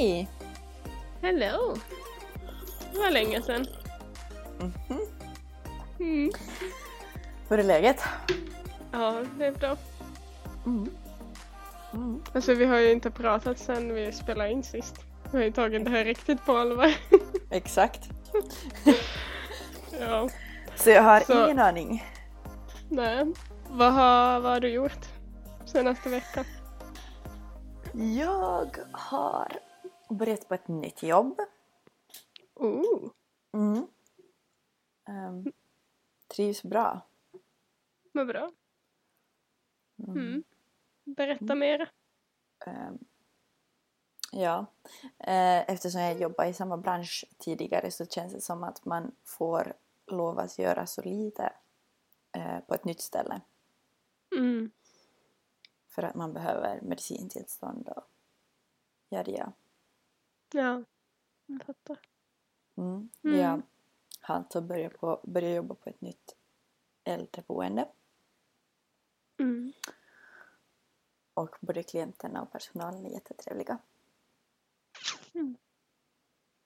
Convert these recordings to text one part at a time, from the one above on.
Hej! Hello! Det var länge sedan. Mhm. Mm. Hur är läget? Ja, det är bra. Mm. Mm. Alltså vi har ju inte pratat sedan vi spelade in sist. Vi har ju tagit det här riktigt på allvar. Exakt. ja, Så jag har Så- ingen aning. nej. Vad har, vad har du gjort senaste veckan? Jag har börjat på ett nytt jobb. Oh, Mm. Ehm, trivs bra. vad bra. Mm. Mm. Berätta mer. Ehm, ja, Eh, eftersom jag jobbar i samma bransch tidigare så känns det som att man får lov att göra så lite eh, på ett nytt ställe. Mm. För att man behöver medicintillstånd och yada yada. Ja, jag fattar. Mm. Mm. Jag har alltså börjat, på, börjat jobba på ett nytt äldreboende. Mm. Och både klienterna och personalen är jättetrevliga.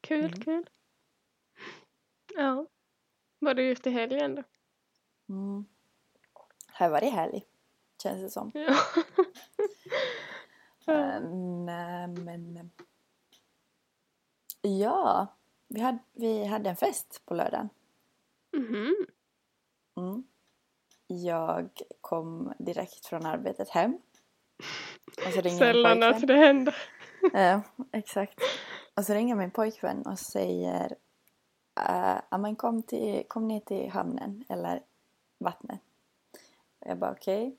Kul, Mm. kul. Ja. Vad har du gjort i helgen då? Mm. Har varit härlig, känns det som. Ja. Ja. Mm, men... Ja, vi hade, vi hade en fest på lördagen. Mhm. Mm. Jag kom direkt från arbetet hem. Sällan att det händer. Ja, exakt. Och så ringer min pojkvän och säger uh, men kom, till, kom ner till hamnen eller vattnet. Och jag bara okej.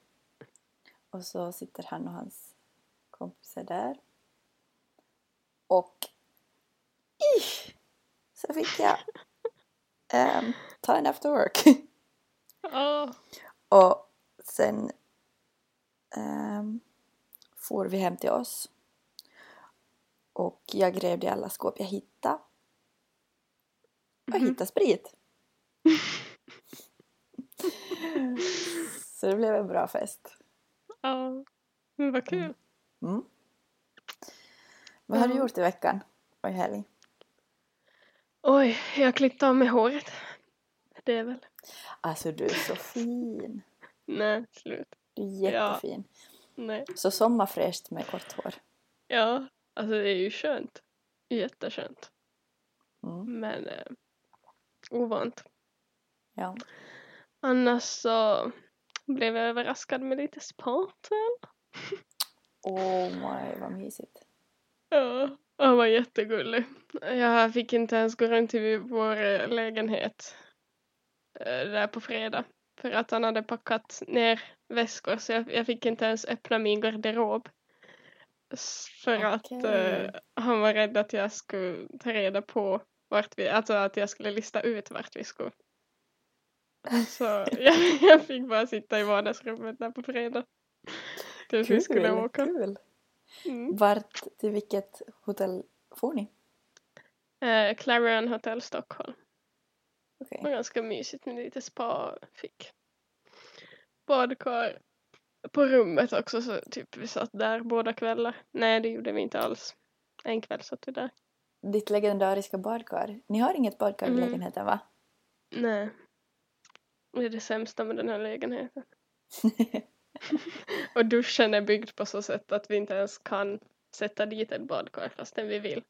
Och så sitter han och hans kompisar där. Och ish, så fick jag um, ta en after work. Ja. och sen um, for vi hem till oss. Och jag grävde i alla skåp jag hittade. Och Mhm. hittade sprit. Så det blev en bra fest. Ja. Men vad kul. Mm. Vad har du gjort i veckan och i helg? Oj, jag klippte av mig håret. Det är väl. Alltså du är så fin. Nej, slut. Du är Ja. jättefin. Nej. Så sommarfräscht med kort hår. Ja, alltså det är ju skönt. Jätteskönt. Mm. Men eh, ovant. Ja. Annars så blev jag överraskad med lite spartel. Åh my, vad mysigt. Ja, han var jättegullig. Jag fick inte ens gå runt i vår eh, lägenhet eh, där på fredag. För att han hade packat ner väskor så jag, jag fick inte ens öppna min garderob. För att Okej. eh, han var rädd att jag skulle ta reda på vart vi, alltså att jag skulle lista ut vart vi skulle. Så jag, jag fick bara sitta i vardagsrummet där på fredag. Tills vi skulle Kul, åka. kul. Mm. Vart, till vilket hotell for ni? Eh, Clarion Hotel Stockholm. Det var ganska mysigt med lite spa. Fick badkar på rummet också så typ vi satt där båda kvällar. Nej det gjorde vi inte alls. En kväll satt vi där. Ditt legendariska badkar. Ni har inget badkar i Mm. lägenheten va? Nej. Det är det sämsta med den här lägenheten. Och duschen är byggd på så sätt att vi inte ens kan sätta dit ett badkar fastän vi vill.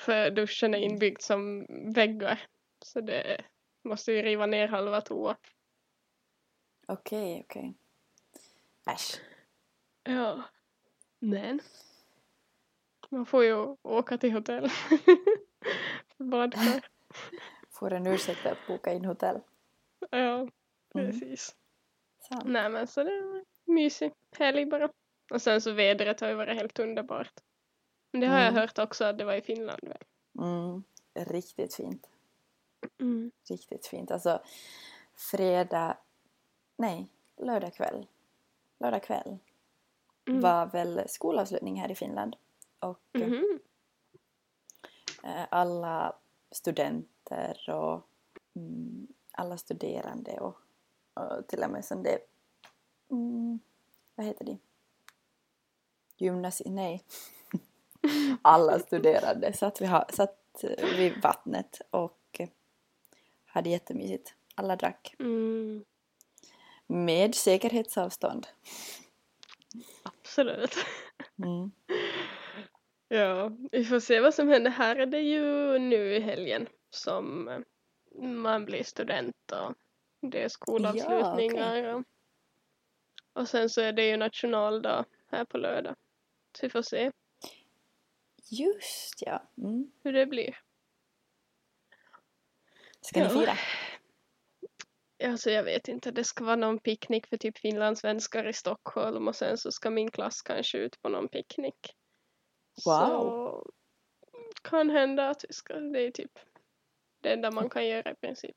För duschen är inbyggd som väggar. Så det måste ju riva ner halva toa. Okej, okej. Äsch. Ja. Men. Man får ju åka till hotell. Badkar. Får en ursäkt att boka in hotell. Ja, precis. Sant. Nej men så det var mysig helg bara. Och sen så vädret har ju varit helt underbart. Men det har jag Mm. hört också att det var i Finland väl. Mm. Riktigt fint. Mm. Riktigt fint. Alltså fredag, nej, lördag kväll. Lördag kväll Mm. var väl skolavslutning här i Finland. Och Mhm. alla studenter och mm, alla studerande och, och till och med som det... Mm, vad heter det? Gymnasi... Nej. alla studerande satt vid, satt vid vattnet och hade jättemysigt. Alla drack. Mm, Med säkerhetsavstånd. absolut. Mm. Ja, vi får se vad som händer. Här är det ju nu i helgen som eh, man blir student och det är skolavslutningar. och, och sen så är det ju nationaldag här på lördag. Så vi får se Just ja. Mm. hur det blir. Ska ni Ja. fira? Alltså jag vet inte, det ska vara någon picknick för typ finlandssvenskar i Stockholm och sen så ska min klass kanske ut på någon picknick. Wow. Så kan hända att vi ska, det är typ det enda man kan göra i princip.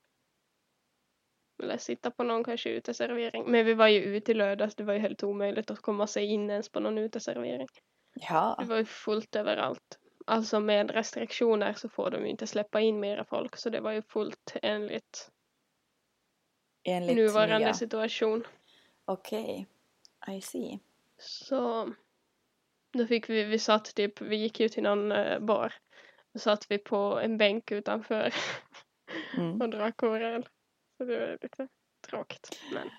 Eller sitta på någon kanske uteservering. Men vi var ju ute i lördags, det var ju helt omöjligt att komma sig in ens på någon uteservering. Det Ja. var ju fullt överallt. Alltså med restriktioner så får de ju inte släppa in mera folk så det var ju fullt enligt Enligt nuvarande nya. situation. Okej. I see. Så då fick vi, vi satt typ, vi gick ju till någon eh, bar. Då satt vi på en bänk utanför Mm. och drack öl. Så det var lite tråkigt. Men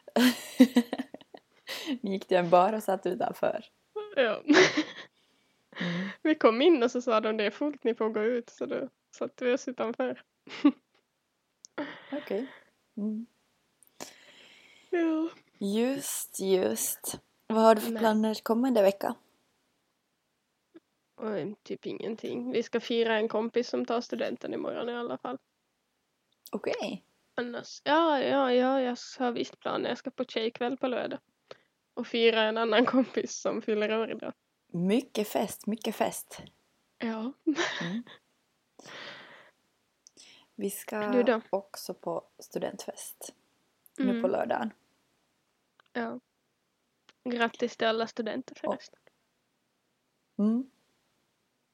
Ni gick till en bar och satt utanför. ja. Mm. vi kom in och så sa de det är fullt, ni får gå ut. Så då satte vi oss utanför. Okej. Mm. Ja. Just, just. Vad har du för Nej. planer kommande vecka? Och typ ingenting. Vi ska fira en kompis som tar studenten imorgon i alla fall. Okej. Annars, ja, ja, ja, jag har visst planer. Jag ska på tjejkväll på lördag. Och fira en annan kompis som fyller år idag. Mycket fest, mycket fest. Ja. Mm. Vi ska också på studentfest nu Mm. på lördagen. ja. Grattis till alla studenter förresten. Mm.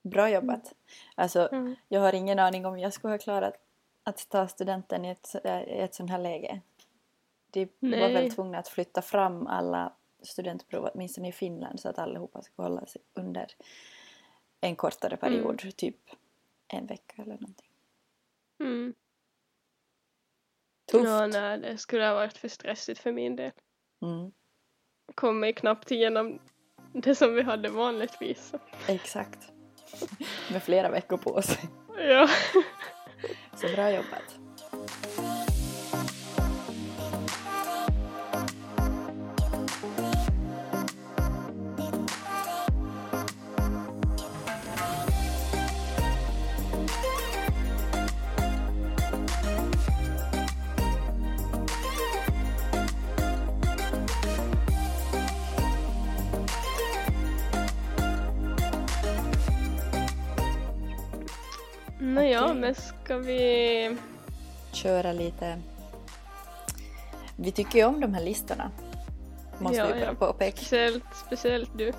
Bra jobbat. Alltså, Mm. jag har ingen aning om jag skulle ha klarat att ta studenten i ett, så- i ett sånt här läge. De var Nej. väl tvungna att flytta fram alla studentprov, åtminstone i Finland, så att allihopa skulle hålla sig under en kortare period, typ en vecka eller någonting. Mm. Tufft! Ja, nej, det skulle ha varit för stressigt för min del. Mm, Kommer knappt igenom det som vi hade vanligtvis. exakt. Med flera veckor på sig. Ja. Så bra jobbat. Nåja, Okej. men ska vi... Köra lite... Vi tycker ju om de här listorna. Måste Ja, vi ja. påpeka. Speciellt, speciellt du.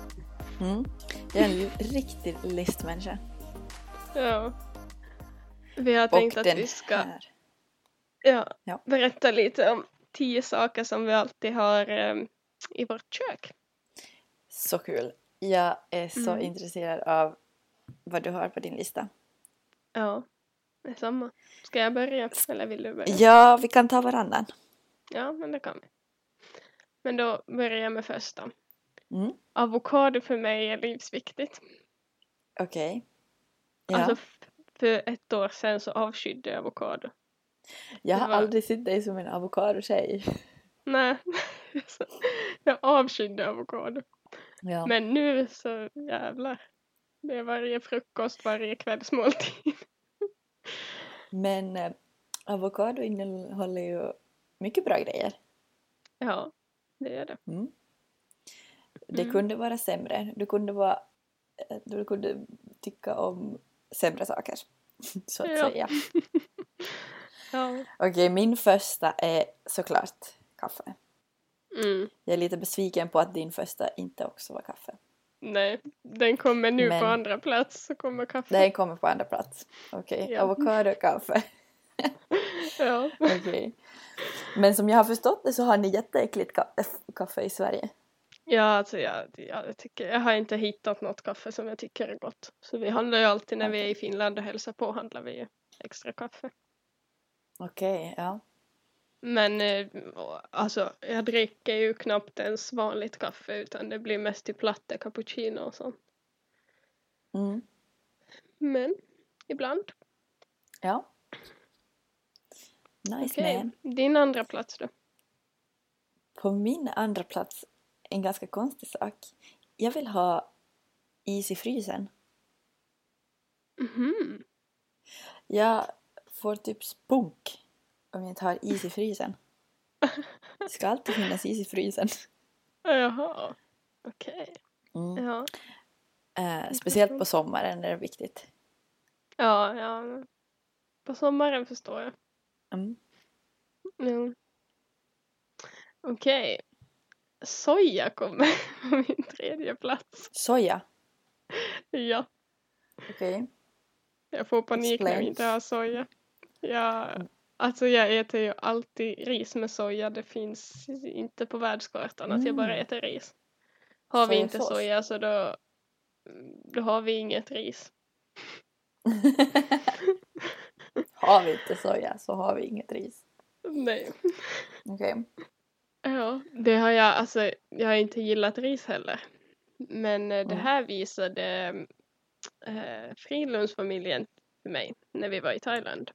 Mm. Jag är en riktig listmänniska. Ja. Vi har tänkt Och att vi ska här. ja, Ja. berätta lite om tio saker som vi alltid har em, i vårt kök. Så kul. Jag är så Mm. intresserad av vad du har på din lista. Ja, det är samma. Ska jag börja? Eller vill du börja? Ja, vi kan ta varannan. Ja, men det kan vi. Men då börjar jag med första. Mm. Avokado för mig är livsviktigt. Okej. Ja. Alltså för ett år sedan så avskydde jag avokado. jag har var- aldrig sett dig som en avokadotjej. Nej, jag avskydde avokado. Ja. Men nu så jävlar. Det är varje frukost, varje kvällsmåltid. Men eh, avokado innehåller ju mycket bra grejer. Ja, det är det. Mm. Det Mm. kunde vara sämre. Du kunde, vara, eh, du kunde tycka om sämre saker. Så att Ja. säga. Ja. Okej, min första är såklart kaffe. Mm. Jag är lite besviken på att din första inte också var kaffe. Nej, den kommer nu Men- på andra plats så kommer kaffe. Den kommer på andra plats. Okej, Ja. avokadokaffe. Ja. Okej. Men som jag har förstått det så har ni jätteäckligt ka- kaffe i Sverige. Ja, alltså jag, jag, tycker, jag har inte hittat något kaffe som jag tycker är gott. Så vi handlar ju alltid när vi är i Finland och hälsar på handlar vi ju extra kaffe. Okej, ja. Men eh, alltså jag dricker ju knappt ens vanligt kaffe utan det blir mest till platte, cappuccino och sånt. Mm. Men ibland. Ja. Nice Okej, man. din andra plats då? På min andra plats, en ganska konstig sak. Jag vill ha is i frysen. Mhm. Jag får typ spunk om jag inte har is i frysen. Det ska alltid finnas is i frysen. Jaha, okej. Mm. Ja. Eh, speciellt på sommaren är det viktigt. ja, ja. På sommaren förstår jag. Mm. Ja. Okej. Soja kommer på min tredje plats. Soja. Ja, Okej. jag får panik när Explain. vi inte har soja. Ja, alltså jag äter ju alltid ris med soja. Det finns inte på världskartan att jag bara Mm. äter ris. Har vi inte Sojasås. soja så då, då har vi inget ris. har vi inte soja så har vi inget ris. Nej. Okej. Ja, det har jag, alltså jag har inte gillat ris heller. Men eh, det Mm. här visade eh, Frilundsfamiljen för mig när vi var i Thailand.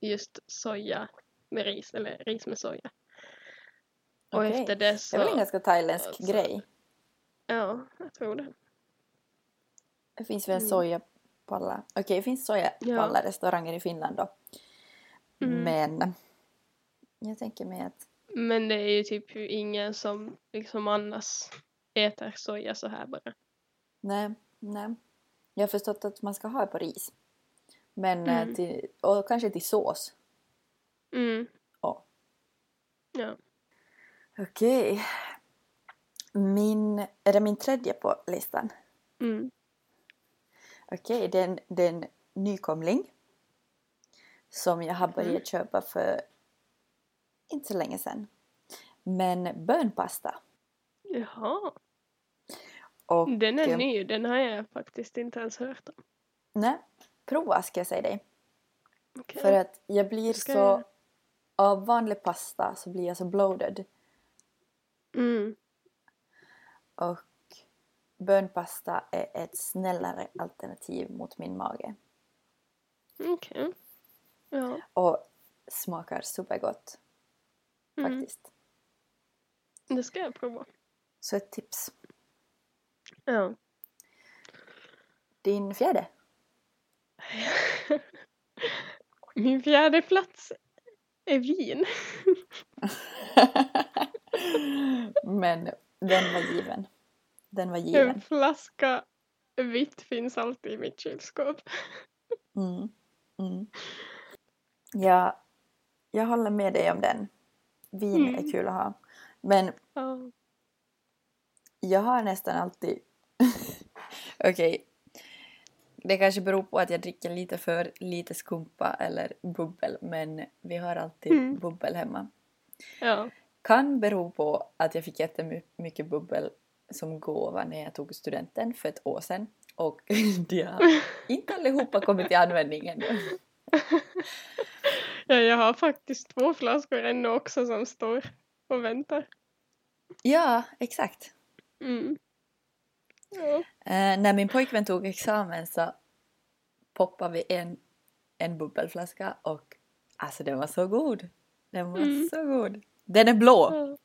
Just soja med ris, eller ris med soja. Och efter det så, Det är väl en ganska thailändsk Alltså. grej. ja, jag tror det. Det finns väl Mm. soja på alla... Okej, det finns soja på Ja. alla restauranger i Finland då. Mm. Men jag tänker mig att... Men det är ju typ ingen som liksom annars äter soja så här bara. Nej, nej. Jag har förstått att man ska ha det på ris. Men eh, Mm. till, och kanske till sås. Mm. Ja. Ja. Okej. Min... Är det min tredje på listan? Mm. Okej, det är en, nykomling. Som jag har Mhm. börjat köpa för inte så länge sedan. Men bönpasta. Jaha, Och, den är eh, ny, den har jag faktiskt inte ens hört om. Nej, prova ska jag säga dig. Okej. För att jag blir Ska så... Av vanlig pasta så blir jag så bloated. Mm. Och bönpasta är ett snällare alternativ mot min mage. Okej. Ja. Och smakar supergott Mm. faktiskt. Det ska jag prova. Så ett tips. Ja. Din fjärde? Min fjärde plats är vin. Men den var given. Den var given. En flaska vitt finns alltid i mitt kylskåp. Mm. Mm. Ja, jag håller med dig om den. Vin Mm. är kul att ha. Men Ja. jag har nästan alltid... Okej. Det kanske beror på att jag dricker lite för lite skumpa eller bubbel. Men vi har alltid Mm. bubbel hemma. ja. Kan bero på att jag fick jättemycket bubbel som gåva när jag tog studenten för ett år sedan. Och de har inte allihopa kommit till användning ännu. ja, jag har faktiskt två flaskor ännu också som står och väntar. Ja, exakt. Mm. Eh, när min pojkvän tog examen så poppade vi en, en bubbelflaska och alltså den var så god. Den var Mm. så god. Den är blå, Ja.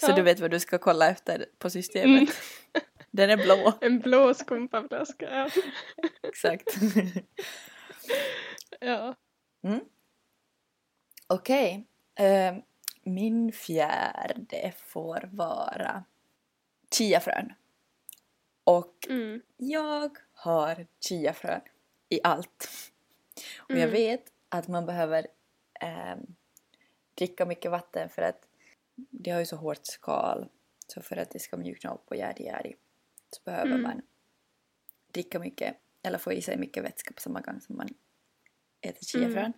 så Ja. du vet vad du ska kolla efter på systemet. Mm. Den är blå, En blå skumpaflaska. Ja. exakt. ja. Mm. Okej, eh, min fjärde får vara chiafrön. Och Mm. Jag har chiafrön i allt. Och jag Mm. vet att man behöver ehm, dricka mycket vatten för att det har ju så hårt skal. Så för att det ska mjukna upp och yadi yadi. så behöver Mm. man dricka mycket eller få i sig mycket vätska på samma gång som man äter chiafrön. Mm.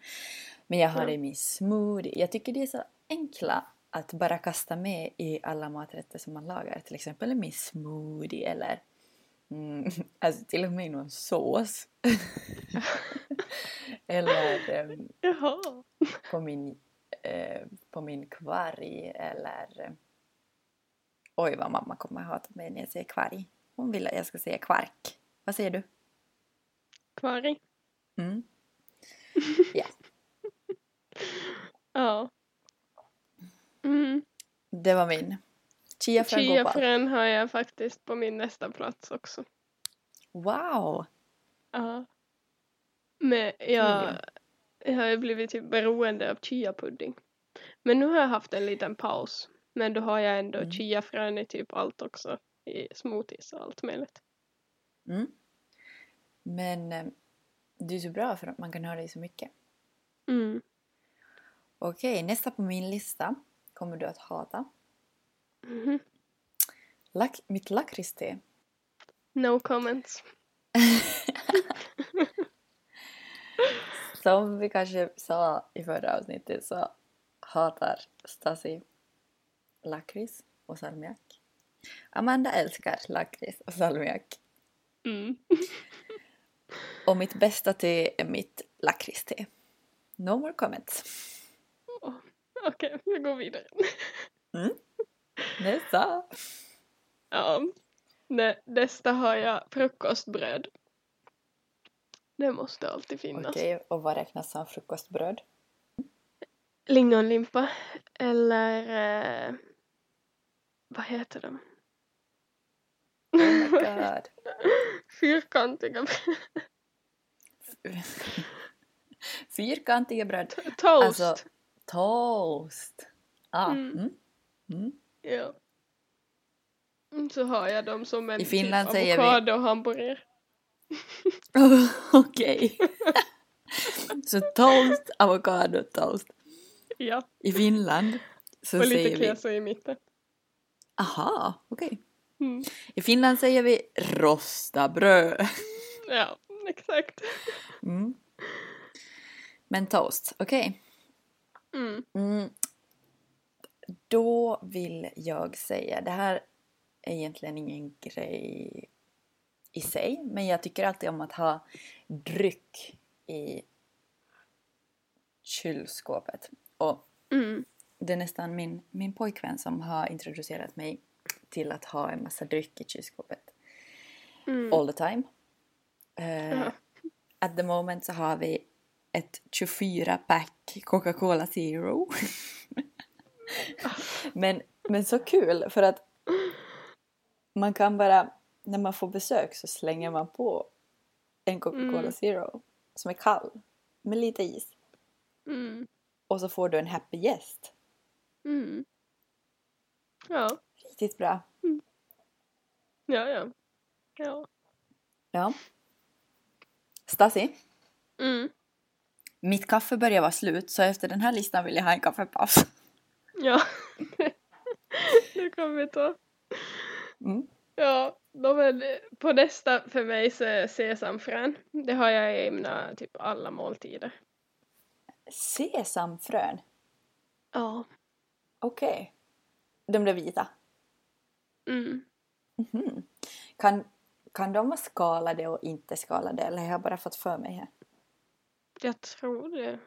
Men jag har det i min smoothie. Jag tycker det är så enkla att bara kasta med i alla maträtter som man lagar. Till exempel i min smoothie eller mm, alltså till och med i någon sås. eller Jaha. på min, eh, på min kvarg eller eh, oj vad mamma kommer hata mig när jag säger kvarg. Hon vill att jag ska säga kvark. Vad säger du? Kvarg. Mm. Ja, Ja. Mm. det var min. Chiafrön går på allt. Har jag faktiskt på min nästa plats också. Wow! Ja. Men jag, jag har ju blivit typ beroende av chiapudding. Men nu har jag haft en liten paus. Men då har jag ändå Mm. chiafrön i typ allt också. I smoothies och allt möjligt. Mm. Men eh, det är så bra för att man kan ha det i så mycket. Mm. Okej, nästa på min lista kommer du att hata. Mhm. Lak- mitt lakritste. No comments. Som vi kanske sa i förra avsnittet så hatar Stasi lakrits och salmiak. Amanda älskar lakrits och salmiak. Mm. Och mitt bästa te är mitt lakritste. No more comments. Okej, vi går vidare. Nästa! Ja. Nä, nästa har jag frukostbröd. Det måste alltid finnas. Okej, och vad räknas som frukostbröd? Lingonlimpa. Eller eh, vad heter de? Oh my god. Fyrkantiga bröd. Fyrkantiga bröd. Toast. Alltså, toast. Ah, Mm. mm. Mm. Ja. Mm, Så har jag dem som en I Finland typ säger vi- avokado-hamburgare. Okej. så toast, avokado, toast. Ja, I Finland så och säger lite vi... keso i mitten. Aha, okej. Mm. I Finland säger vi rosta bröd. Ja, exakt. Mm. Men toast, okej. Mm. Mm. Då vill jag säga, det här är egentligen ingen grej i sig, men jag tycker alltid om att ha dryck i kylskåpet. Och Mm. det är nästan min, min pojkvän som har introducerat mig till att ha en massa dryck i kylskåpet. Mm. All the time. Eh, Ja. At the moment så har vi ett 24-pack Coca-Cola Zero. men, men så kul för att man kan bara, när man får besök så slänger man på en Coca-Cola Mm. Zero som är kall med lite is. Mm. Och så får du en happy gäst. Mm. Ja, Riktigt bra. ja, ja. Ja. Ja. Stasi, Mm. mitt kaffe börjar vara slut så efter den här listan vill jag ha en kaffepaus. Ja. det kan vi ta. Mm. Ja, då men på nästa för mig så är sesamfrön. Det har jag i mina typ alla måltider. Sesamfrön. Ja. Okej. De där vita. Mm. Mhm. Kan, kan de vara skalade och inte skalade eller har jag bara fått för mig här? Jag tror det.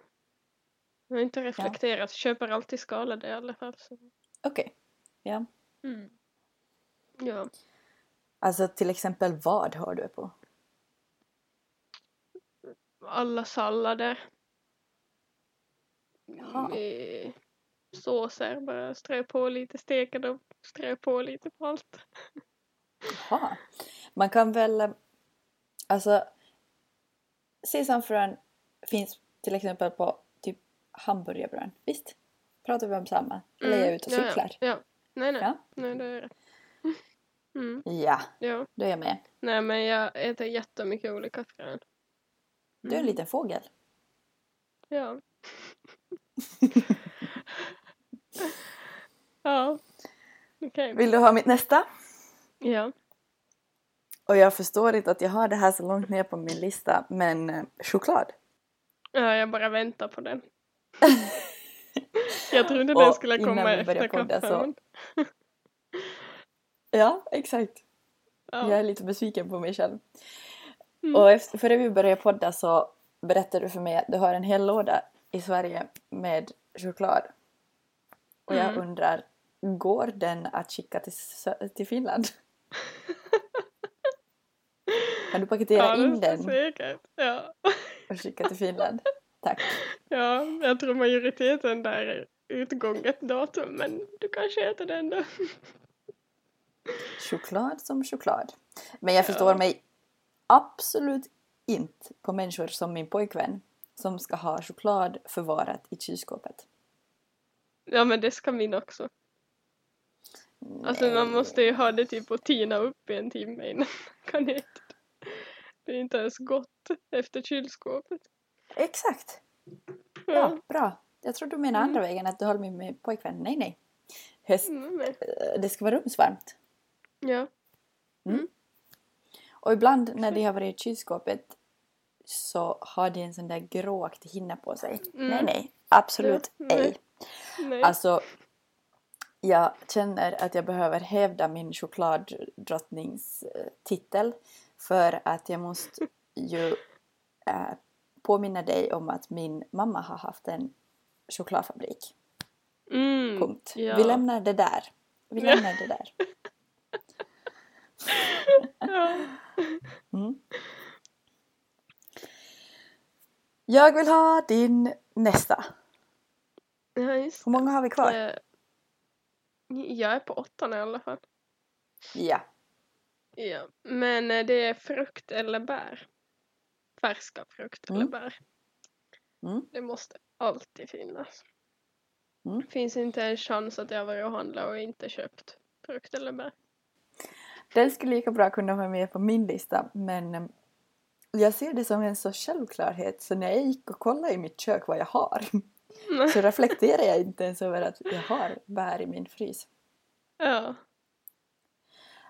Jag har inte reflekterat. Köper alltid skalade i alla fall. Okej. Ja. Mm. Ja. Alltså till exempel vad har du på? Alla sallader. Jaha. Med såser. Bara strö på lite, steka dem. Strö på lite på allt. Jaha. Man kan väl... eh, Alltså... Sesamfrön finns till exempel på hamburgerbröd. Visst? Pratar vi om samma? Eller är jag ute och cyklar? Ja, ja. Nej, nej. Ja. Nej, det är det. Mm. Ja, Ja. då är jag med. Nej, men jag äter jättemycket olika frön. Du är en Mm. liten fågel. Ja. ja. Okej. Vill du ha mitt nästa? Ja. Och jag förstår inte att jag har det här så långt ner på min lista, men eh, choklad. Ja, jag bara väntar på den. jag trodde Och den skulle komma efter podda kaffen. så- Ja, exakt. Ja. Jag är lite besviken på mig själv. Mm. Och efter, före vi började podda så berättade du för mig att du har en hel låda i Sverige med choklad. Och jag Mm. undrar, går den att skicka till, till Finland? Kan du paketera ja, in det den säkert. Ja. och skicka till Finland? Tack. ja, jag tror majoriteten där är utgånget datum, men du kanske äter den då. Choklad som choklad. Men jag förstår Ja. mig absolut inte på människor som min pojkvän som ska ha choklad förvarat i kylskåpet. Ja, men det ska min också. Alltså man Nej. måste ju ha det typ att tina upp i en timme innan man kan äta det. Det är inte ens gott efter kylskåpet. Exakt. Ja. Ja, bra. Jag tror du menar Mm. andra vägen, att du håller med min pojkvän. Nej, nej. Höst, Mm, eh, det ska vara rumsvarmt. ja. Och ibland när de har varit i kylskåpet så har de en sån där gråaktig hinna på sig. Mm. Nej, nej. Absolut Ja, ej. nej. Nej. Alltså, jag känner att jag behöver hävda min chokladdrottningstitel för att jag måste ju äh, påminna dig om att min mamma har haft en chokladfabrik. mm, Punkt. Ja. Vi lämnar det där. Vi lämnar det där. Mm. Jag vill ha din nästa. ja, Hur många har vi kvar? Eh, Jag är på åttan i alla fall. Ja. Ja. Men eh, det är frukt eller bär. Färska frukt eller Mm. bär. Mm. Det måste alltid finnas. Mm. Finns inte en chans att jag varit och handlat och inte köpt frukt eller bär. Den skulle lika bra kunna vara med på min lista men eh, jag ser det som en så självklarhet så när jag gick och kollade i mitt kök vad jag har så reflekterar jag inte ens över att jag har bär i min frys. ja.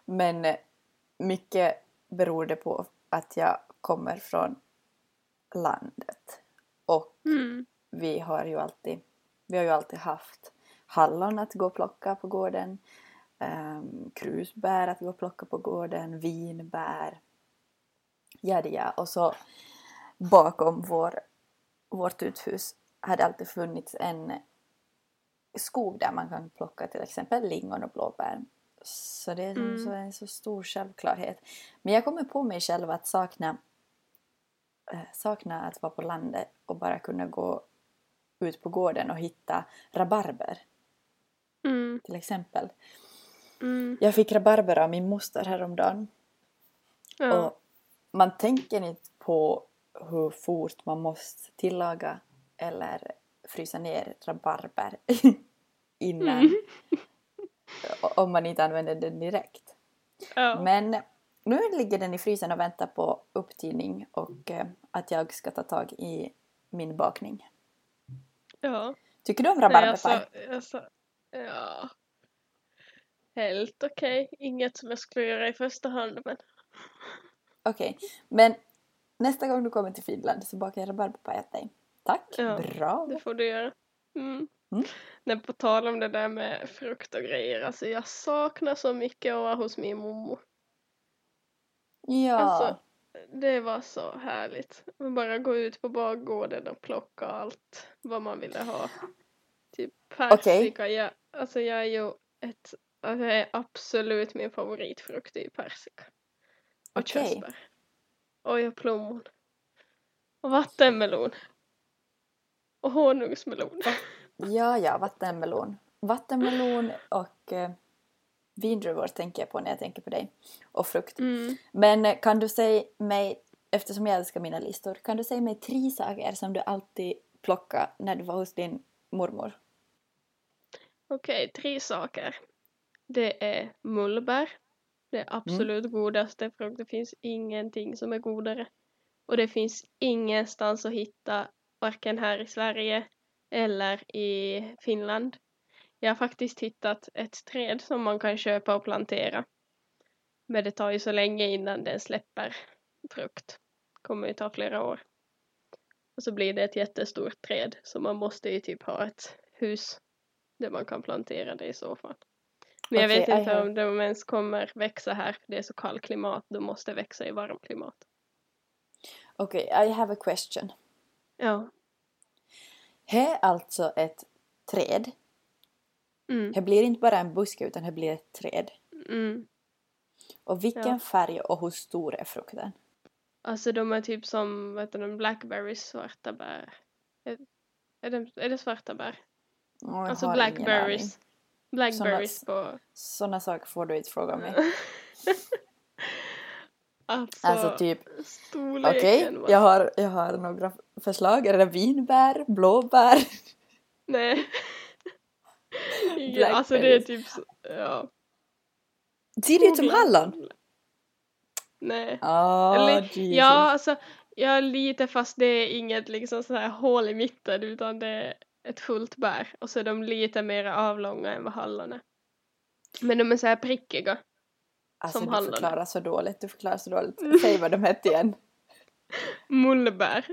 Men eh, mycket beror det på att jag kommer från landet och Mm. vi har ju alltid, vi har ju alltid haft hallon att gå och plocka på gården, um, krusbär att gå och plocka på gården, vinbär, ja ja. Och så bakom vår, vårt uthus hade alltid funnits en skog där man kan plocka till exempel lingon och blåbär. Så det är Mm. så en så stor självklarhet. Men jag kommer på mig själv att sakna eh, sakna att vara på landet och bara kunna gå ut på gården och hitta rabarber Mm. till exempel. Mm. Jag fick rabarber av min moster häromdagen Ja. och man tänker inte på hur fort man måste tillaga eller frysa ner rabarber innan Mm. om man inte använder den direkt. ja. Men nu ligger den i frysen och väntar på upptining och eh, att jag ska ta tag i min bakning. ja. Tycker du om rabarberpaj? alltså, alltså, ja. Helt okej. Inget som jag skulle göra i första hand men Okej, men nästa gång du kommer till Finland så bakar jag rabarberpaj åt dig. Tack, Ja, bra. det får du göra. Mm. Mm. Nej, på tal om det där med frukt och grejer, alltså jag saknar så mycket att vara hos min mommo. Ja, Alltså, det var så härligt. Man bara gå ut på bakgården och plocka allt vad man ville ha. Typ persika. Jag, alltså jag är ju ett, alltså det är absolut min favoritfrukt i persika. Och Okej. körsbär. Och ja, plommon. Och vattenmelon. Och honungsmelon. ja, ja, vattenmelon. Vattenmelon och eh, vindruvor tänker jag på när jag tänker på dig. Och frukt. Mm. Men kan du säga mig, eftersom jag älskar mina listor, kan du säga mig tre saker som du alltid plockade när du var hos din mormor? Okej, tre saker. Det är mullbär. Det är absolut godaste frukt. Det finns ingenting som är godare. Och det finns ingenstans att hitta, varken här i Sverige eller i Finland. Jag har faktiskt hittat ett träd som man kan köpa och plantera Men det tar ju så länge innan den släpper frukt. kommer ju ta flera år. Och så blir det ett jättestort träd så man måste ju typ ha ett hus där man kan plantera det i så fall. Men jag Okej, vet inte om de ens kommer växa här för det är så kallt klimat. De måste växa i varmt klimat. Okej, I have a question. Ja. Det är alltså ett träd. Mm. Det blir inte bara en buske utan det blir ett träd. Mm. Och vilken Ja. färg och hur stor är frukten? Alltså de är typ som, vad heter de, blackberries, svarta bär. Är, är, det, är det svarta bär? Jag Alltså blackberries. Blackberries på... Såna saker får du inte fråga mig. alltså, Alltså typ, okej, var- jag, har, jag har några förslag. Är det vinbär, blåbär? Nej. Ingen, alltså det är typ, så- ja. Ser det ut som hallon? Nej. Åh, Eller, Jesus. ja, alltså, ja lite fast det är inget liksom så här hål i mitten utan det är ett fullt bär och så är de lite mer avlånga än vad hallon är. Men de är så här prickiga. alltså, som du hallon. förklarar så dåligt, du förklarar så dåligt. Säg vad de hette igen. Mullbär.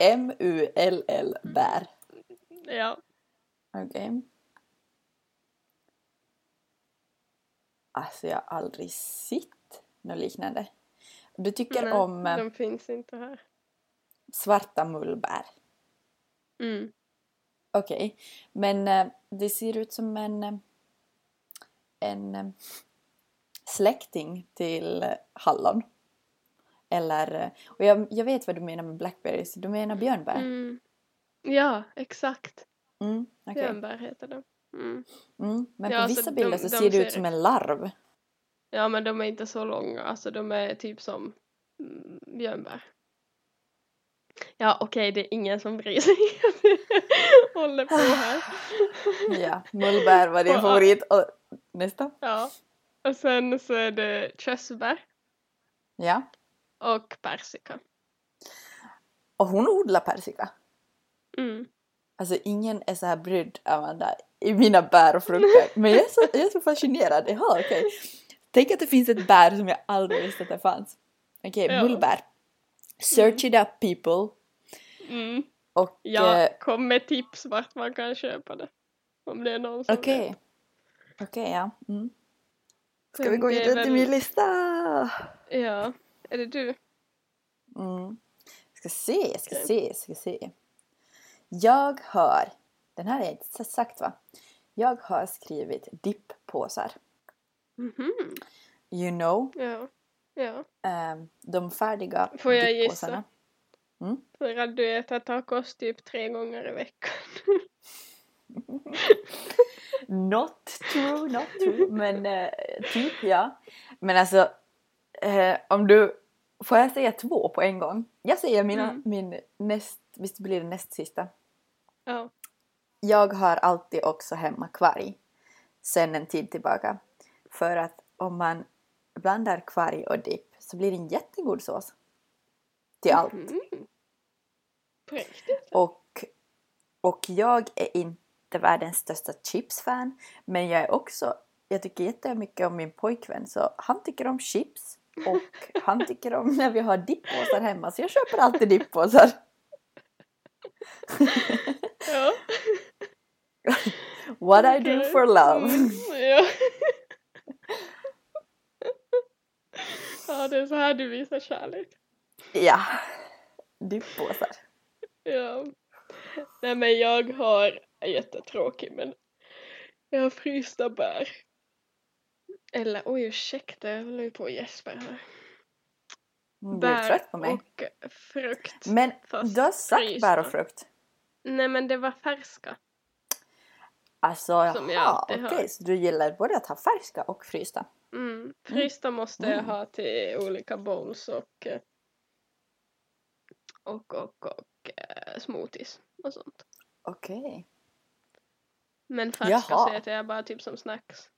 M-U-L-L bär. Ja. Okej. Alltså jag har aldrig sett något liknande. Du tycker Nej, om eh, De finns inte här. svarta mullbär. Mm. Okej, men eh, det ser ut som en, eh, en släkting till hallon. Eller, och jag, jag vet vad du menar med blackberries, du menar björnbär? Mm. Ja, exakt. Mm, okej. Björnbär heter de. Mm. Mm, men Ja, på alltså, vissa de- bilder så de ser det ut som en larv. Ja, men de är inte så långa. Alltså de är typ som mm, björnbär. Ja, okej, det är ingen som bryr sig. Håller på här. Ja, mullbär var din Och- favorit. Och nästa? Ja. Och sen så är det körsbär Ja. och persika. Och hon odlar persika. Mm. Alltså ingen är så här brydd Amanda i mina bär och frukter. Men jag är så, jag är så fascinerad. Jaha okej. Tänk att det finns ett bär som jag aldrig visste att det fanns. Okej, Ja. mullbär. Search it up people. Mm. Och Ja, eh, kom med tips vart man kan köpa det. Om det är någon som okej. vet. Okej ja. Mm. Ska vi gå vidare till väl- min lista? Ja, är det du? Mm. Ska se, ska Okej. se, ska se. Jag har, den här är inte sagt va? Jag har skrivit dipppåsar. Mhm. You know, Ja. Ja. ehm, de färdiga Får jag dipppåsarna. För att du äter tacos typ tre gånger i veckan. Not true, not true. Men eh, typ ja. Men alltså, eh, om du... Får jag säga två på en gång? Jag säger mina, Mm. min näst... Visst blir det näst sista? Ja. Jag har alltid också hemma kvarg. Sen en tid tillbaka. För att om man blandar kvarg och dipp så blir det en jättegod sås. Till allt. På riktigt? Och, och jag är inte världens största chipsfan. Men jag är också, jag tycker jättemycket om min pojkvän så han tycker om chips. Och han tycker om när vi har dipppåsar hemma så jag köper alltid dipppåsar. Ja. What I do for love. Mm, ja. ja, det är så här du visar kärlek. Ja, dipppåsar. Ja. Nej men jag har, jättetråkig men jag har frysta bär. Eller oj ursäkta, jag håller ju på och gäspar här. Mm, Du är trött på mig. och frukt. Men du har sagt frysta. bär och frukt. Nej men det var färska. Alltså jaha, okej har. så du gillar både att ha färska och frysta. Mm. Frysta måste jag Mm. ha till olika bowls och eh, och, och, och eh, smoothies och sånt. Okej. Men färska Jaha. så äter jag bara typ som snacks.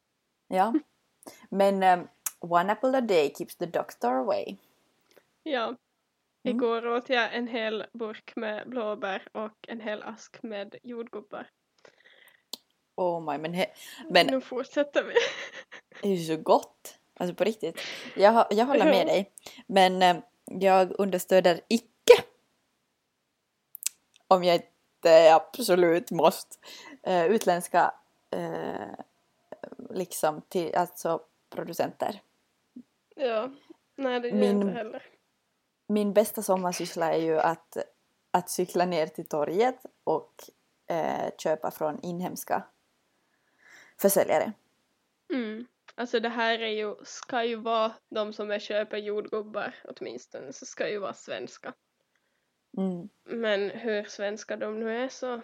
Ja. Men um, one apple a day keeps the doctor away. Ja. Mm. Igår åt jag en hel burk med blåbär och en hel ask med jordgubbar. Oh my, men, he, men Nu fortsätter vi. det är ju så gott. Alltså på riktigt. Jag, jag håller med dig. Men eh, jag understöder icke om jag inte absolut måste eh, utländska eh, liksom till, alltså producenter. Ja. Nej, det gör Min- jag inte heller. Min bästa sommarsyssla är ju att, att cykla ner till torget och eh, köpa från inhemska försäljare. Mm. Alltså det här är ju, ska ju vara de som är köper jordgubbar åtminstone, så ska ju vara svenska. Mm. Men hur svenska de nu är så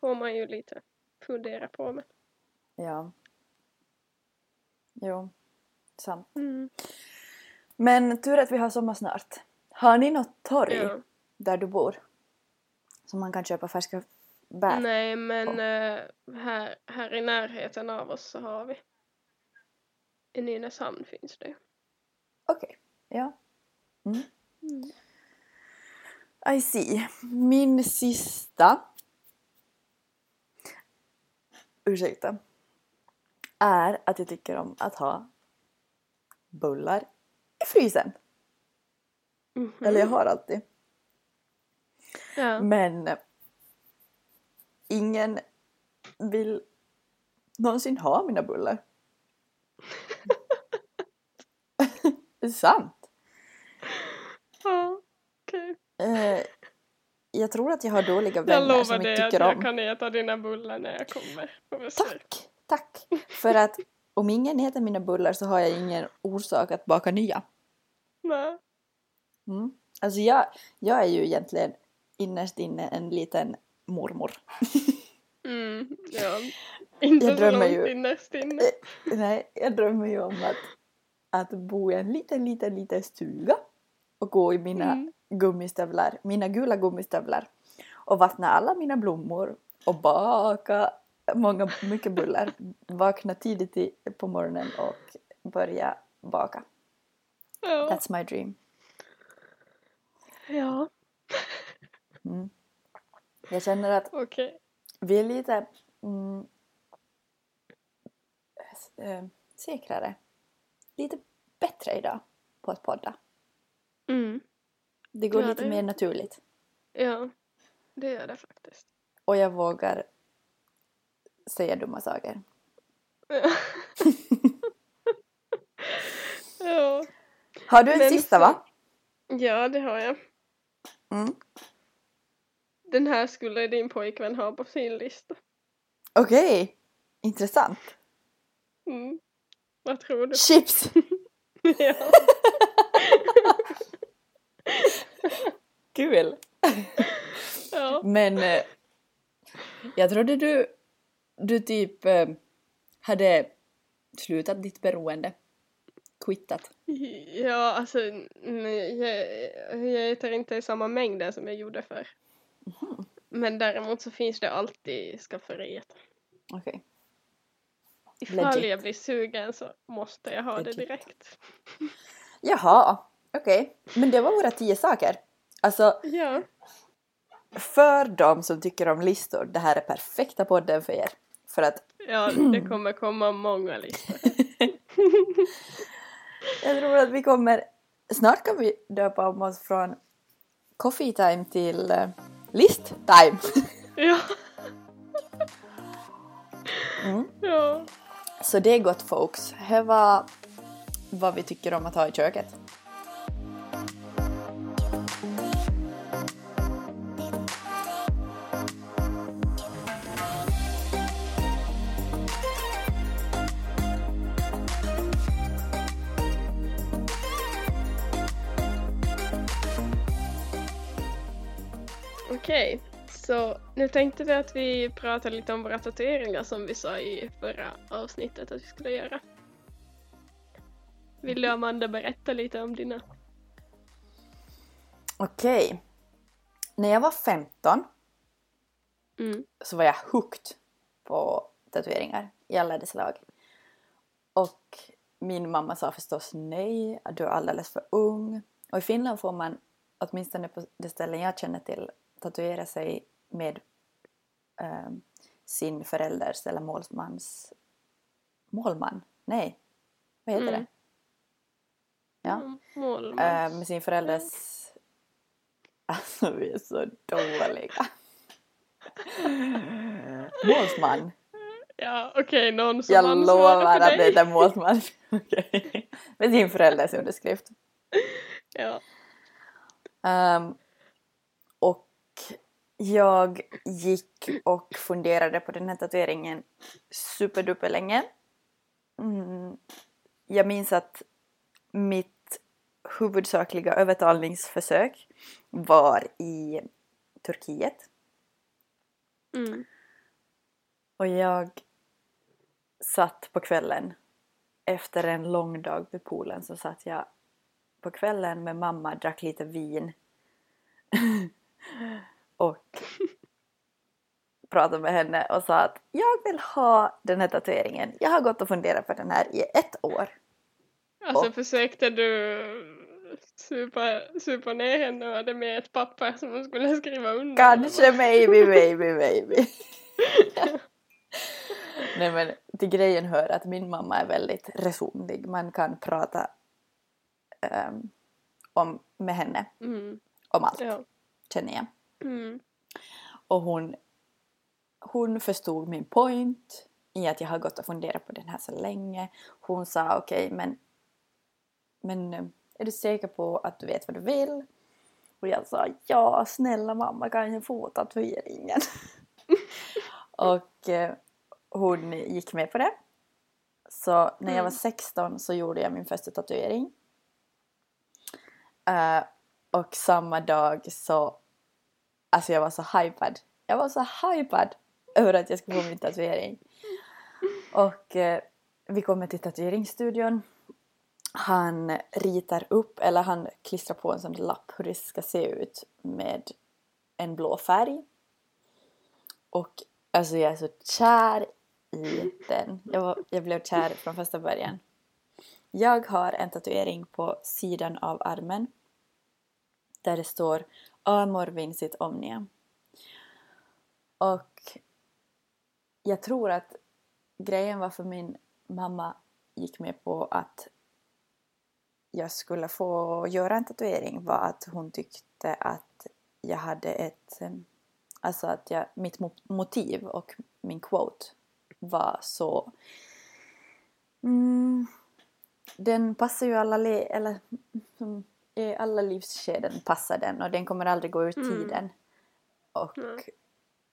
får man ju lite fundera på. Men. Ja. Jo, sant. Mm. Men tur att vi har sommar snart. Har ni något torg Ja. där du bor? Som man kan köpa färska bär? Nej, men eh, här, här i närheten av oss så har vi. I Nynäshamn finns det. Okej, ja. Mm. Mm. I see. Min sista ursäkta är att jag tycker om att ha bullar i frysen. Mhm. Eller jag har alltid. Ja. Men eh, ingen vill någonsin ha mina bullar. det är sant. Ja, okej. Eh, jag tror att jag har dåliga Jag vänner lovar som dig inte att tycker jag om. kan äta dina bullar när jag kommer på besök. Tack, tack. För att om ingen äter mina bullar så har jag ingen orsak att baka nya. Nej. Mm. Alltså jag, jag är ju egentligen innerst inne en liten mormor. Mm, ja. Inte Jag så långt ju- innerst inne. Nej, jag drömmer ju om att, att bo i en liten, liten, liten stuga och gå i mina Mm. gummistövlar, mina gula gummistövlar och vattna alla mina blommor och baka många, mycket bullar. Vakna tidigt på morgonen och börja baka. Ja. That's my dream. ja, Mm. Jag känner att okej. vi är lite mm, eh, säkrare, lite bättre idag på att podda. Mm. Det går Ja, lite det- mer naturligt. Ja, det gör det faktiskt. Och jag vågar säga dumma saker. Ja. ja. Har du en Men sista så- va? ja, det har jag. Mm. Den här skulle din pojkvän ha på sin lista. Okej, intressant. Mm. Vad tror du? Chips! ja. Kul! ja. Men eh, jag trodde du, du typ eh, hade slutat ditt beroende. Quittat. Ja, alltså nej, jag, jag äter inte i samma mängder som jag gjorde förr. Men däremot så finns det alltid i skafferiet. Okej. Ifall Legit. jag blir sugen så måste jag ha Legit. det direkt. Jaha, okej. Men det var våra tio saker. Alltså, Ja, för de som tycker om listor, det här är perfekta podden för er. För att ja det kommer komma många listor. jag tror att vi kommer... Snart kan vi döpa om oss från coffee time till uh, list time. Ja. Mm. ja. Så det är gott folks. Det var vad vi tycker om att ha i köket. Okej, så nu tänkte vi att vi pratar lite om våra tatueringar som vi sa i förra avsnittet att vi skulle göra. Vill du Amanda berätta lite om dina? Okej. När jag var 15 Mm. så var jag hooked på tatueringar i alla dess slag. Och min mamma sa förstås nej, du är alldeles för ung. Och i Finland får man, åtminstone på det ställen jag känner till, tatuera sig med eh, sin förälders eller målmans målman, nej, vad heter Mm. det? Ja. Mm. Eh, med sin förälders... Alltså vi är så dåliga. Målsman. Ja, okej, någon som Jag lovar att det är målsman. Med sin förälders underskrift. Ja. Och jag gick och funderade på den här tatueringen superduper länge. Mm, jag minns att mitt huvudsakliga övertalningsförsök var i Turkiet. Mm. Och jag satt på kvällen efter en lång dag vid poolen så satt jag på kvällen med mamma, drack lite vin och pratade med henne och sa att jag vill ha den här tatueringen. Jag har gått och funderat på den här i ett år. Alltså Och- försökte du supa, supa ner henne och hade med ett papper som hon skulle skriva under? Kanske maybe, maybe, maybe. Nej men till grejen hör att min mamma är väldigt resonlig. Man kan prata ehm, om, med henne Mm. om allt, Ja. Känner jag. Mm. Och hon, hon förstod min point i att jag har gått och funderat på den här så länge. Hon sa okej men, men eh, är du säker på att du vet vad du vill? Och jag sa ja snälla mamma kan jag få tatueringen? och eh, hon gick med på det. Så när jag var Mm. 16 så gjorde jag min första tatuering. Eh, och samma dag så Alltså jag var så hypad. Jag var så hypad över att jag skulle få min tatuering. Och eh, vi kommer till tatueringsstudion. Han ritar upp, eller han klistrar på en sån lapp hur det ska se ut med en blå färg. Och alltså jag är så kär i den. Jag, var, jag blev kär från första början. Jag har en tatuering på sidan av armen. Där det står Amor vincit omnia. Och jag tror att grejen varför min mamma gick med på att jag skulle få göra en tatuering var att hon tyckte att jag hade ett... Alltså att jag, mitt motiv och min quote var så... Mm, den passar ju alla... Le, eller, som i alla livsskeden passar den och den kommer aldrig gå ur Mm. tiden. Och Mm.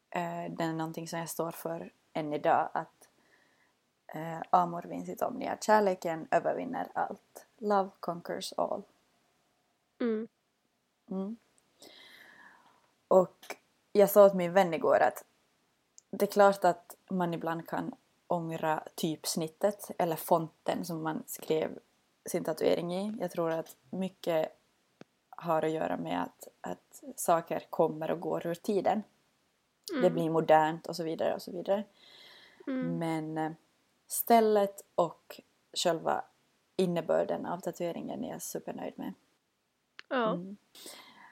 eh, den är någonting som jag står för än idag att eh, amor vincit omnia. Kärleken övervinner allt. Love conquers all. Mm. Mm. Och jag sa åt min vän igår att det är klart att man ibland kan ångra typsnittet eller fonten som man skrev sin tatuering i. Jag tror att mycket har att göra med att, att saker kommer och går ur tiden. Mm. Det blir modernt och så vidare och så vidare. Mm. Men eh, stället och själva innebörden av tatueringen är jag supernöjd med. Ja. Mm.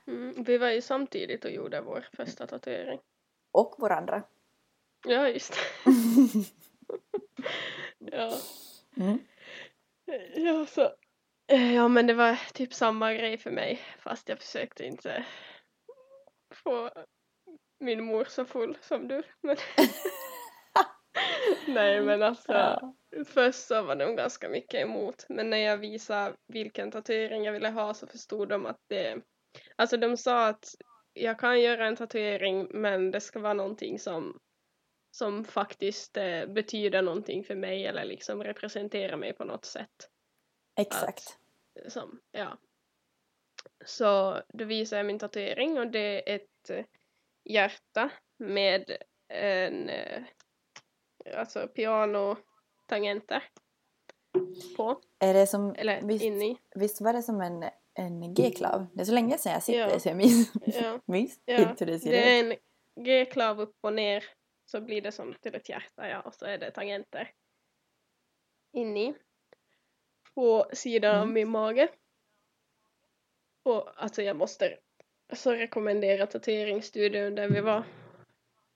Mm. Vi var ju samtidigt och gjorde vår första tatuering. Och varandra. Ja, just det. ja. Ja, så. Eh, Ja, men det var typ samma grej för mig. Fast jag försökte inte få min mor så full som du. Men Nej, men alltså. Ja. Först så var de ganska mycket emot. Men när jag visade vilken tatuering jag ville ha så förstod de att det... Alltså de sa att jag kan göra en tatuering men det ska vara någonting som som faktiskt eh, betyder någonting för mig eller liksom representerar mig på något sätt. Exakt. Som, ja. Så då visar jag min tatuering och det är ett eh, hjärta med en eh, alltså pianotangenter på, Är det som, eller visst, in i. visst var det som en, en G-klav? Det är så länge sedan jag sitter Ja. så jag minns, Ja, minns ja. inte hur det ser det ut. är en G-klav upp och ner så blir det som till ett hjärta ja och så är det tangenter in i på sidan av Mm. min mage. Och alltså jag måste så rekommendera tatueringsstudion där vi var.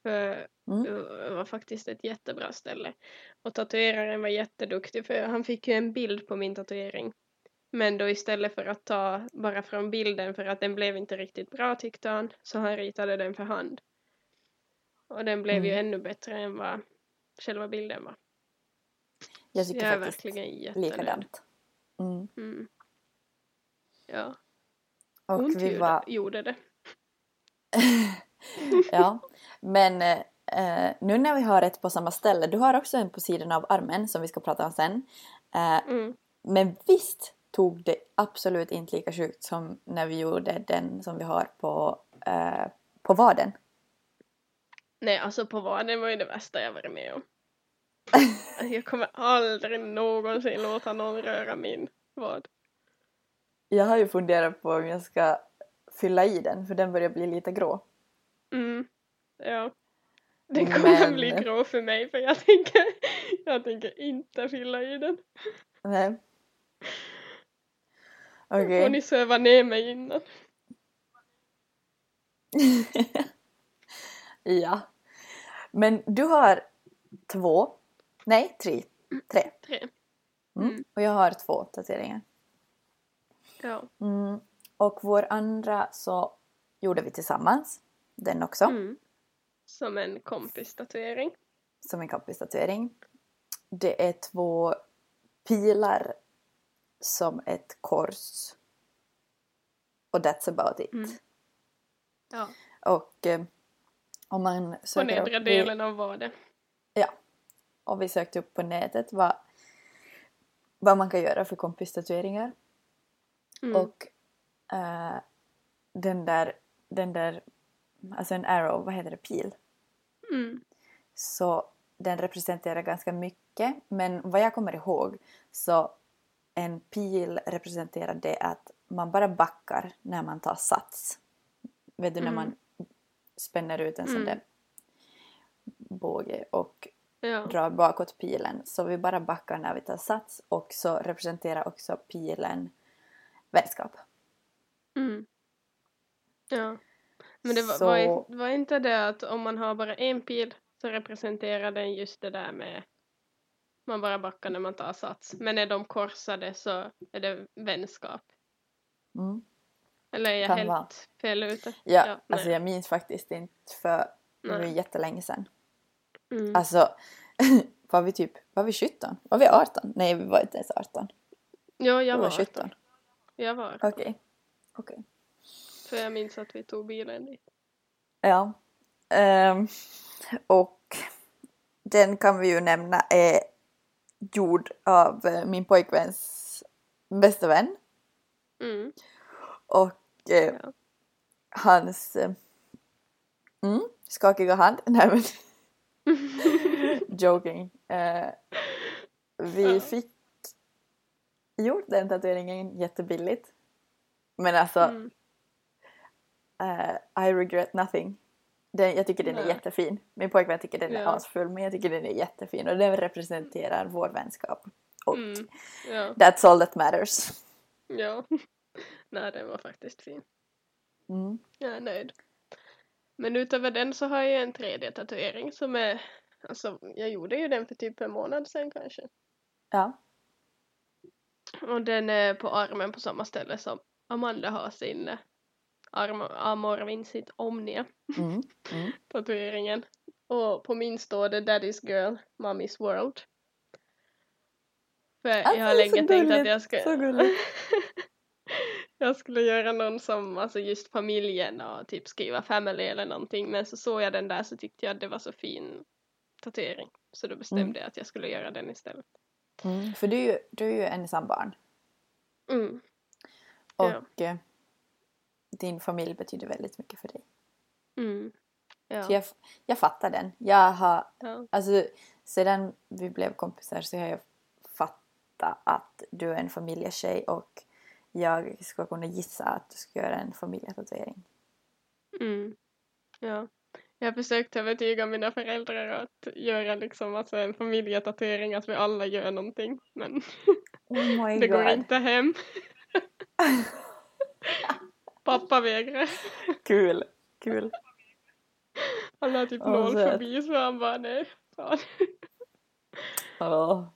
För Mm. det var faktiskt ett jättebra ställe. Och tatueraren var jätteduktig för han fick ju en bild på min tatuering. Men då istället för att ta bara från bilden för att den blev inte riktigt bra tyckte han så han ritade den för hand. Och den blev ju Mm. ännu bättre än vad själva bilden var. Jag tycker jag är faktiskt verkligen jättenöjd. likadant. Mm. Mm. Ja, Och ont vi var... gjorde det. ja, men eh, nu när vi har ett på samma ställe, du har också en på sidan av armen som vi ska prata om sen. Eh, Mm. men visst tog det absolut inte lika sjukt som när vi gjorde den som vi har på, eh, på vaden. Nej, alltså på vaden var ju det värsta jag varit med om. Alltså, jag kommer aldrig någonsin låta någon röra min vad. Jag har ju funderat på om jag ska fylla i den för den börjar bli lite grå. Mm. Ja. Den kommer Men- bli grå för mig för jag tänker, jag tänker inte fylla i den. Nej. Får Okej. ni söva ner mig innan. ja. Men du har två, nej tre, tre. Tre. Mm. Mm. Och jag har två tatueringar. Ja. Mm. Och vår andra så gjorde vi tillsammans. Den också. Mm. Som en kompis-tatuering. Som en kompis-tatuering. Det är två pilar som ett kors. Och that's about it. Mm. Ja. Och eh, om man På nedre upp... delen av vaden. Ja. Och vi sökte upp på nätet vad, vad man kan göra för kompistatueringar. Mm. Och eh, den där, den där, alltså en arrow, vad heter det, pil. Mm. Så den representerar ganska mycket. Men vad jag kommer ihåg så en pil representerar det att man bara backar när man tar sats. Vet du när Mm. man spänner ut en sån Mm. där båge och Ja. drar bakåt pilen. Så vi bara backar när vi tar sats och så representerar också pilen vänskap. Mm. Ja. Men det var, Så- var, var inte det att om man har bara en pil så representerar den just det där med man bara backar när man tar sats. Men är de korsade så är det vänskap. Mm. Eller är jag helt vara. fel ute? Ja, Ja, alltså jag minns faktiskt inte för det var jättelänge sedan. Mm. Alltså, var vi typ, var vi 17? Var vi 18? Nej, vi var inte ens 18. ja, jag var var 17. 17. Jag var. Okej. Okej. För jag minns att vi tog bilen dit. Ja. Ehm, och den kan vi ju nämna är gjord av eh, min pojkväns bästa vän. Mm. Och eh, Ja. hans eh, mm, skakiga hand. Nej men joking. Eh, vi Ja. fick gjort den tatueringen jättebilligt. Men alltså, Mm. eh, I regret nothing. Den, jag tycker den är Nej. jättefin. Min pojkvän tycker den är Ja. asfull men jag tycker den är jättefin och den representerar vår vänskap. Och Mm. Ja. that's all that matters. ja. Nej, den var faktiskt fin. Mm. Jag är nöjd. Men utöver den så har jag en tredje tatuering som är, alltså jag gjorde ju den för typ en månad sedan kanske. Ja. Och den är på armen på samma ställe som Amanda har sin eh, arm, Amor Vincit Omnia Mm. Mm. tatueringen. Och på min står det Daddy's Girl, Mommy's World. För Alltså, jag har länge tänkt att gulligt, jag ska så gulligt. jag skulle göra någon som, alltså just familjen och typ skriva family eller någonting. Men så såg jag den där så tyckte jag att det var så fin tatuering. Så då bestämde Mm. jag att jag skulle göra den istället. Mm. För du, du är ju ensam barn. Mm. Ja. Och eh, din familj betyder väldigt mycket för dig. Mm. Ja. Så jag, jag fattar den. Jag har, ja. alltså sedan vi blev kompisar så har jag fattat att du är en familjetjej och jag ska kunna gissa att du ska göra en familjetatuering. Mm. ja. Jag har försökt övertyga mina föräldrar att göra liksom alltså en familjetatuering, att vi alla gör någonting. Men Oh my det går inte hem. Pappa vägrar. Kul, kul. Han har typ noll förbi så han bara nej. Fan. Åh.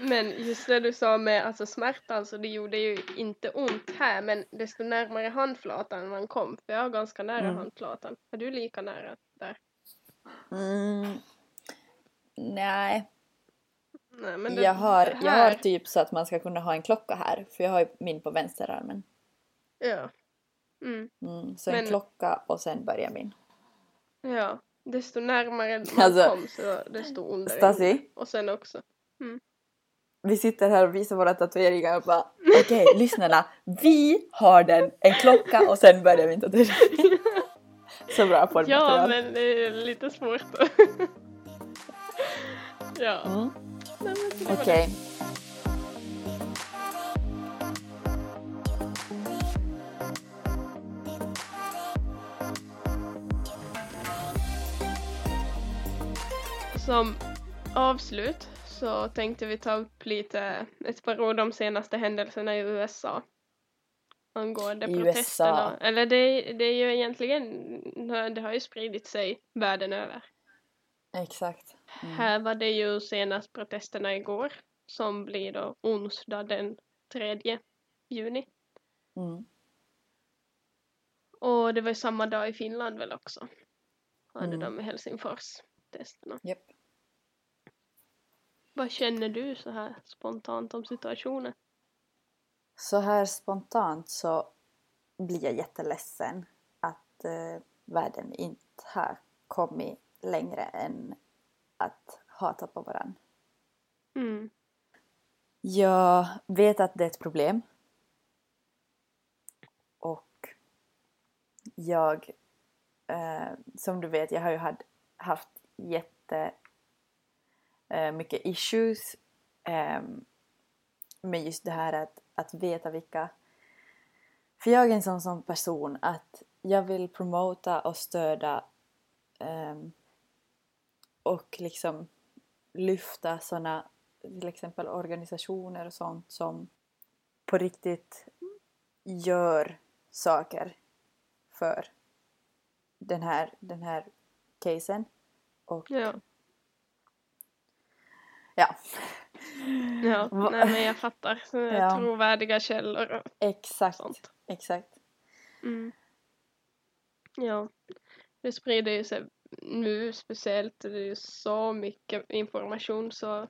Men just det du sa med alltså smärtan så det gjorde ju inte ont här men desto närmare handflatan man kom för jag är ganska nära Mm. handflatan. Är du lika nära där? Mm. Nej, Nej, men det, jag, har, det jag har här- typ så att man ska kunna ha en klocka här. För jag har ju min på vänsterarmen. Ja. Mm, Mm, så en Men- klocka och sen börjar min. ja. Desto närmare man Alltså, kom så desto ondare. Stasi, Och sen också. Vi sitter här och visar våra tatueringar och bara okej, lyssnarna. Vi har den, en klocka och sen börjar min tatuering. Så bra Ja poddmaterial. men det är lite svårt ja. Mm, det det. Okej. Som avslut så tänkte vi ta upp lite, ett par ord om senaste händelserna i USA. Angående I protesterna. USA. Eller det, det är ju egentligen, det har ju spridit sig världen över. Exakt. Mm. Här var det ju senast protesterna igår som blir då onsdag den 3 juni. Mm. Och det var ju samma dag i Finland väl också. Hade Mm. de i Helsingfors-testerna. Japp. Vad känner du så här spontant om situationen? Så här spontant så blir jag jätteledsen att eh, världen inte har kommit längre än att hata på varandra. Mm. Jag vet att det är ett problem. Och jag, eh, som du vet, jag har ju haft jätte eh, mycket issues eh, med just det här att, att veta vilka... För jag är en sån, sån person att jag vill promota och stödja eh, och liksom lyfta såna till exempel organisationer och sånt som på riktigt gör saker för den här, den här casen. Och Ja ja, Ja, nej men jag fattar. Ja. Trovärdiga källor och exakt, sånt. exakt. Mm. Ja, det sprider ju sig nu speciellt. Det är ju så mycket information så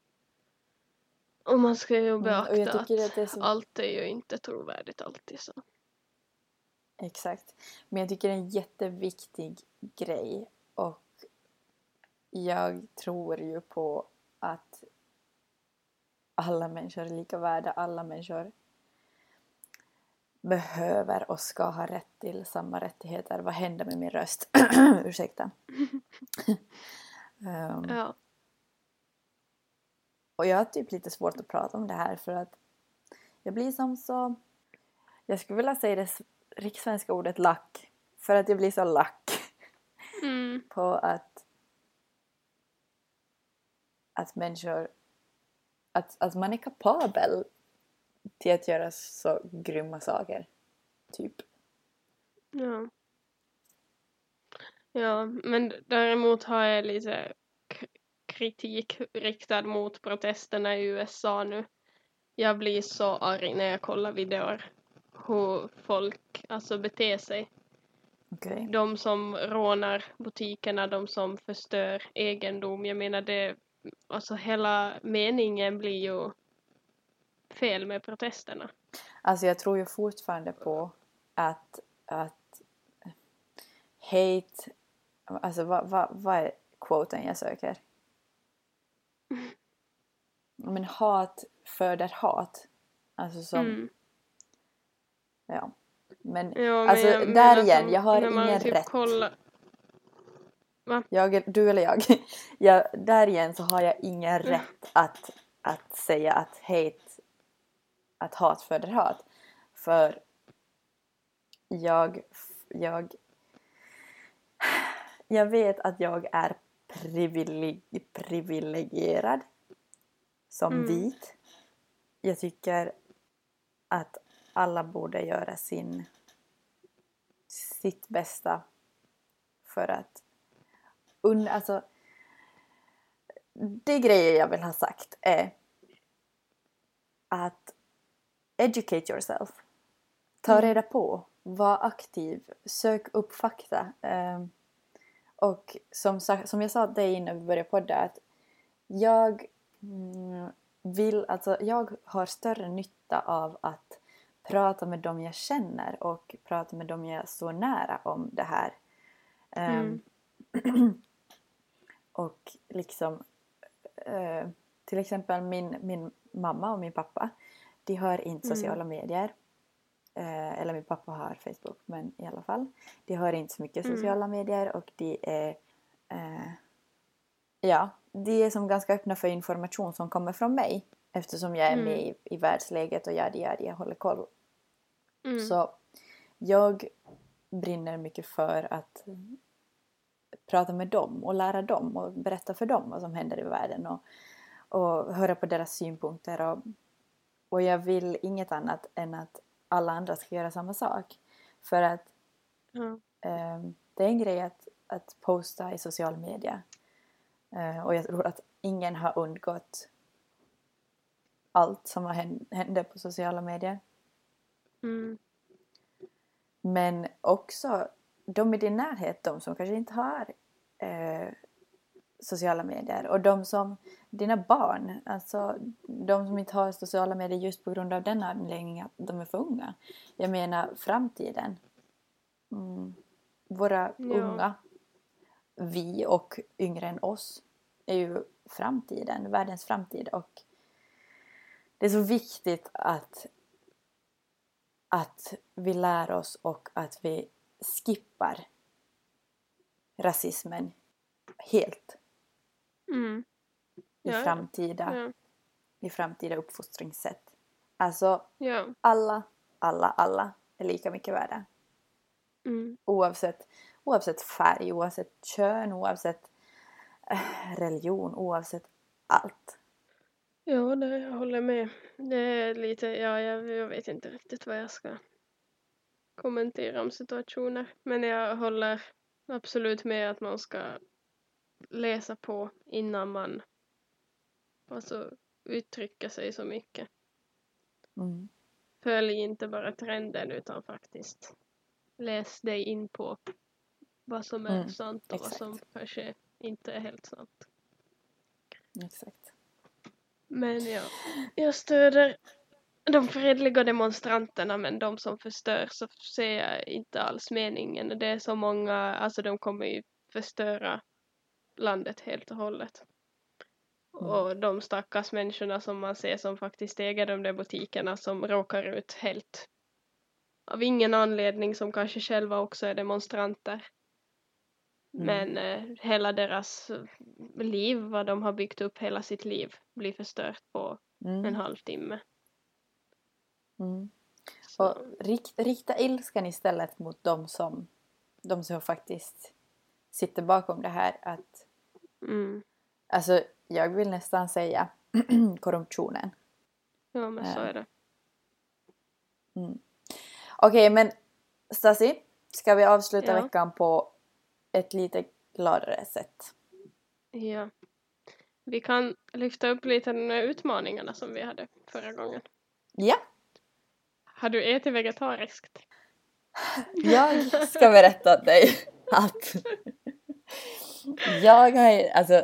och man ska ju Mm, beakta tycker att är så allt är ju inte trovärdigt alltid så. Exakt. Men jag tycker det är en jätteviktig grej och jag tror ju på att alla människor är lika värda, alla människor behöver och ska ha rätt till samma rättigheter. Vad händer med min röst? Ursäkta. Ehm, Ja. och jag har typ lite svårt att prata om det här för att jag blir som så... Jag skulle vilja säga det rikssvenska ordet lack. För att jag blir så lack Mm. på att att människor att, att man är kapabel till att göra så grymma saker. Typ. Ja. Ja, men däremot har jag lite kritik riktad mot protesterna i USA nu. Jag blir så arg när jag kollar videor hur folk alltså beter sig. Okej. De som rånar butikerna, de som förstör egendom. Jag menar det, alltså hela meningen blir ju fel med protesterna. Alltså jag tror ju fortfarande på att, att hate, alltså vad, vad, vad är quoten jag söker? Men hat föder hat. Alltså som, Mm. ja. Men Ja, men Alltså, jag där igen, jag har ingen typ rätt. Kollar, jag, du eller jag, jag, där igen så har jag ingen rätt att, att säga att hate, att hat föder hat. För jag, jag, jag vet att jag är privileg, privilegierad som Mm. vit. Jag tycker att alla borde göra sin, sitt bästa för att un, alltså, det grejer jag vill ha sagt är att educate yourself. Ta Mm. reda på, var aktiv, sök upp fakta. Ehm, och som, som jag sa till dig innan vi började podda att jag mm, vill, alltså jag har större nytta av att prata med dem jag känner och prata med dem jag står nära om det här. Ehm, och liksom eh, till exempel min, min mamma och min pappa de har inte Mm. sociala medier. Eh, eller min pappa har Facebook men i alla fall. De har inte så mycket Mm. sociala medier och de är eh, ja, de är som ganska öppna för information som kommer från mig eftersom jag är Mm. med i, i världsläget och jag, jag, jag håller koll Mm. så jag brinner mycket för att prata med dem och lära dem och berätta för dem vad som händer i världen och, och höra på deras synpunkter. Och, och jag vill inget annat än att alla andra ska göra samma sak. För att Ja. eh, det är en grej att, att posta i social media. Eh, och jag tror att ingen har undgått allt som har hän- händer på sociala medier. Mm. Men också de i din närhet, de som kanske inte har eh, sociala medier och de som, dina barn, alltså de som inte har sociala medier just på grund av den anledningen att de är för unga. Jag menar framtiden. Mm. Våra Ja. unga, vi och yngre än oss är ju framtiden, världens framtid och det är så viktigt att att vi lär oss och att vi skippar rasismen helt Mm. i, Ja, framtida, Ja. i framtida uppfostringssätt. Alltså Ja. alla, alla, alla är lika mycket värda. Mm. Oavsett, oavsett färg, oavsett kön, oavsett eh, religion, oavsett allt. Ja, det, jag håller med. Det är lite, ja, jag, jag vet inte riktigt vad jag ska kommentera om situationer. Men jag håller absolut med att man ska läsa på innan man alltså, uttrycker sig så mycket. Mm. Följ inte bara trenden utan faktiskt läs dig in på vad som är Mm, sant och exakt. vad som kanske inte är helt sant. Exakt. Men ja, jag stöder de fredliga demonstranterna men de som förstör så ser jag inte alls meningen. Det är så många, alltså de kommer ju förstöra landet helt och hållet. Mm. Och de stackars människorna som man ser som faktiskt äger de där butikerna som råkar ut helt av ingen anledning som kanske själva också är demonstranter. Mm. Men eh, hela deras liv, vad de har byggt upp hela sitt liv, blir förstört på en Mm. halvtimme. Mm. Och rikt, rikta ilskan istället mot de som, de som faktiskt sitter bakom det här. Att, mm, alltså, jag vill nästan säga korruptionen. ja, men så Ja. är det. Mm. Okej, men Stasi, ska vi avsluta Ja. veckan på ett lite gladare sätt? Ja. Vi kan lyfta upp lite de utmaningarna som vi hade förra gången. Ja, Har du ätit vegetariskt? jag ska berätta åt dig att jag har, alltså,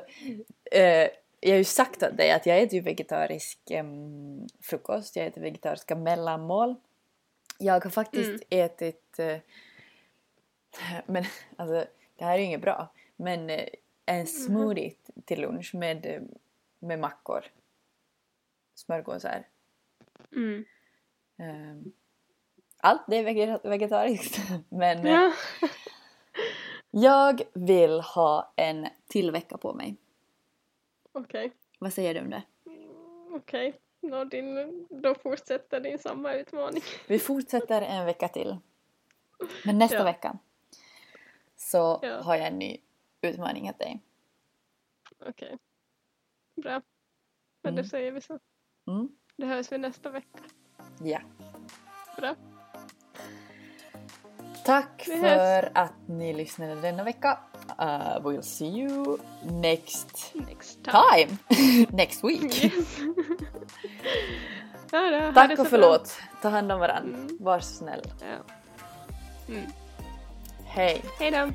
eh, jag har ju sagt åt dig att jag äter ju vegetarisk em, frukost, jag äter vegetariska mellanmål. Jag har faktiskt Mm. ätit, eh, men alltså det här är ju inget bra, men eh, en smoothie till lunch med, eh, med mackor, smörgåsar. Mm. Ehm, Allt det är vege- vegetariskt. Men eh, Ja. jag vill ha en till vecka på mig. Okej. Vad säger du om det? Mm, Okej. Nå, din, då fortsätter din samma utmaning. Vi fortsätter en vecka till. Men nästa Ja. vecka så Ja. har jag en ny utmaning åt dig. Okej. Bra. Men Mm. det säger vi så. Mm. Det hörs vi nästa vecka. Ja. Bra. Tack för att ni lyssnade denna vecka. Uh, we'll see you next Next time. time. next week. Yes. ja, då, Tack och bra. förlåt. Ta hand om varandra. Mm. Var så snäll. Ja. Mm. Hej. Hej då.